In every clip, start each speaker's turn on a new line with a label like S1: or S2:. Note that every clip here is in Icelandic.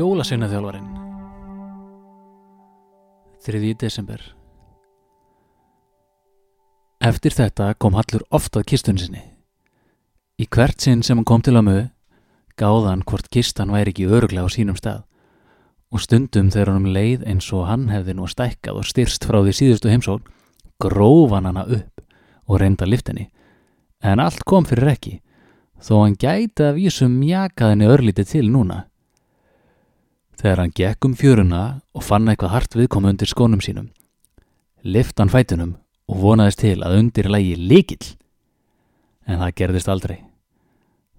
S1: Jólasveinaþjálfarinn 3. desember Eftir þetta kom Hallur oft að kistunni sinni. Í hvert sinn sem hann kom til að mögu gáðan hvort kistan væri ekki öruglega á sínum stað og stundum þegar hann leið eins og hann hefði nú stækkað og styrst frá því síðustu heimsókn grófan hana upp og reynda liftinni en allt kom fyrir ekki þó hann gæti að vísum mjakaðinni örlítið til núna. Þegar hann gekk um fjöruna og fann eitthvað hart viðkomu undir skónum sínum, lift hann fætunum og vonaðist til að undir lægi líkill. En það gerðist aldrei.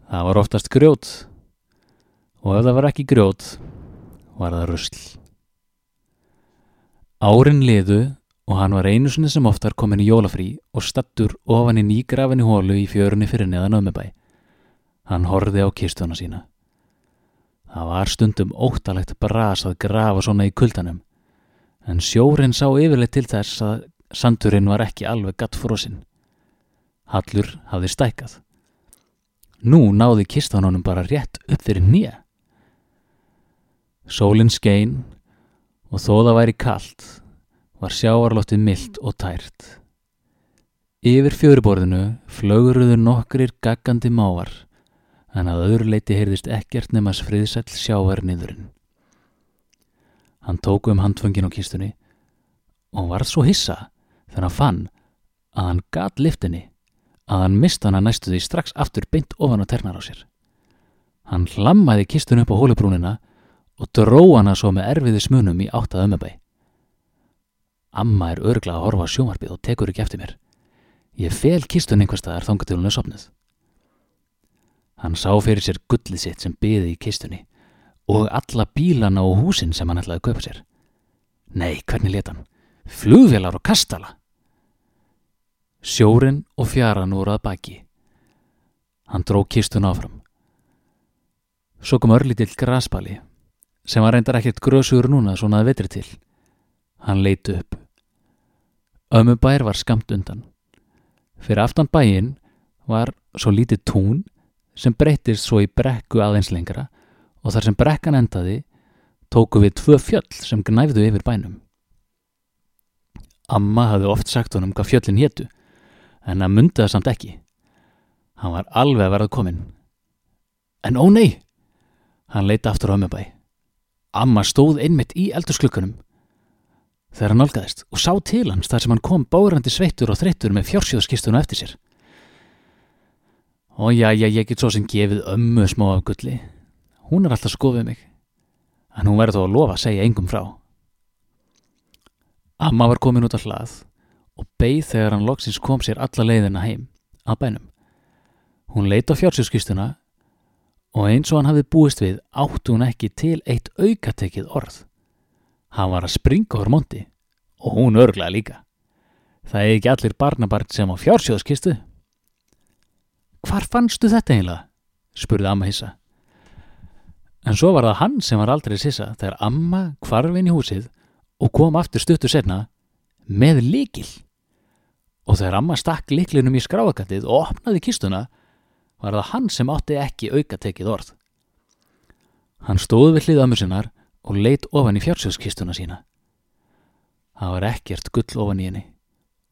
S1: Það var oftast grjót og ef það var ekki grjót, var það rusl. Árin liðu og hann var einu sinni sem oftar komin í jólafrí og stattur ofan í nýgrafinni hólu í fjörunni fyrir neðan ömmubæ. Hann horði á kistuna sína. Það var stundum óttalegt bras að grafa svona í kuldanum, en sjórin sá yfirleitt til þess að sandurinn var ekki alveg gatt frosinn. Hallur hafði stækað. Nú náði kistan honum bara rétt upp fyrir nýja. Sólinn skein og þó það væri kalt var sjáarlottið myllt og tært. Yfir fjöruborðinu flöguruðu nokkrir gaggandi mávar en að öðru leiti heyrðist ekkert nemas friðsæll sjávar niðurinn. Hann tóku um handfungin á kistunni og varð svo hissa þegar hann fann að hann gat liftinni að hann mista hana næstu því strax aftur beint ofan á ternar á sér. Hann hlammaði kistun upp á hólubrúnina og dró hana svo með erfiði smunum í áttað ömmabæ. Amma er örgla að horfa sjómarfið og tekur ekki eftir mér. Ég fel kistun einhverstaðar þanga til hún er sopnuð. Hann sá fyrir sér gullið sitt sem byði í kistunni og alla bílana og húsin sem hann ætlaði að kaupa sér. Nei, hvernig leta hann? Flugvélar og kastala. Sjórin og fjaran voru að baki. Hann dró kistun áfram. Svo kom örlítill graspali sem var reyndar ekkert grösugur núna svona að vetri til. Hann leiti upp. Ömmu bær var skamt undan. Fyrir aftan bæin var svo lítið tún sem breytist svo í brekku aðeins lengra og þar sem brekkan endaði tóku við tvö fjöll sem gnæfðu yfir bænum. Amma hafði oft sagt honum hvað fjöllin héttu en hann myndi það samt ekki. Hann var alveg að verða komin. En ó nei! Hann leita aftur á ömmubæ. Amma stóð einmitt í eldursklukunum þegar hann nálgæðist og sá til hans þar sem hann kom bárandi sveittur og þreyttur með fjársjóðskistuna eftir sér. Og já, já, ég get svo sem gefið ömmu smá af gulli. Hún er alltaf skofið mig. En hún verður þó að lofa að segja engum frá. Amma var komin út á hlað og beigð þegar hann loksins kom sér alla leiðina heim að bænum. Hún leita á fjársjóðskistuna og eins og hann hafði búist við áttu hún ekki til eitt aukatekið orð. Hann var að springa úr mondi og hún örglaði líka. Það er ekki allir barnabarn sem á fjársjóðskistu. Hvar fannstu þetta eiginlega? spurði amma hissa. En svo var það hann sem var aldrei sissa þegar amma kvarfin í húsið og kom aftur stuttur senna með likil. Og þegar amma stakk liklinum í skráakantið og opnaði kistuna var það hann sem átti ekki auka tekið orð. Hann stóði við hlið ömmu sinnar og leitt ofan í fjársjóðskistuna sína. Það var ekkert gull ofan í henni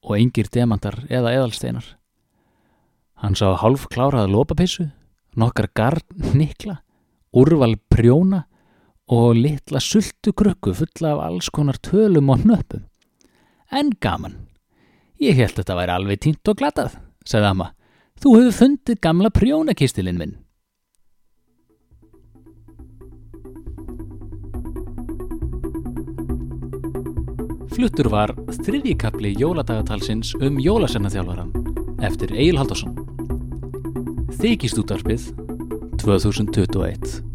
S1: og engir demantar eða eðalsteinar. Hann sá hálf klárað lópapissu, nokkar garn nikla, úrval prjóna og litla sultukrukku fulla af alls konar tölum og nöppum. En gaman. Ég held að þetta væri alveg tínt og glatað, sagði amma. Þú hefur fundið gamla prjónakistilinn minn. Fluttur var þriðjikapli jóladagatalsins um jólasennaþjálfaran eftir Egil Haldarsson. Þykist útvarpið 2021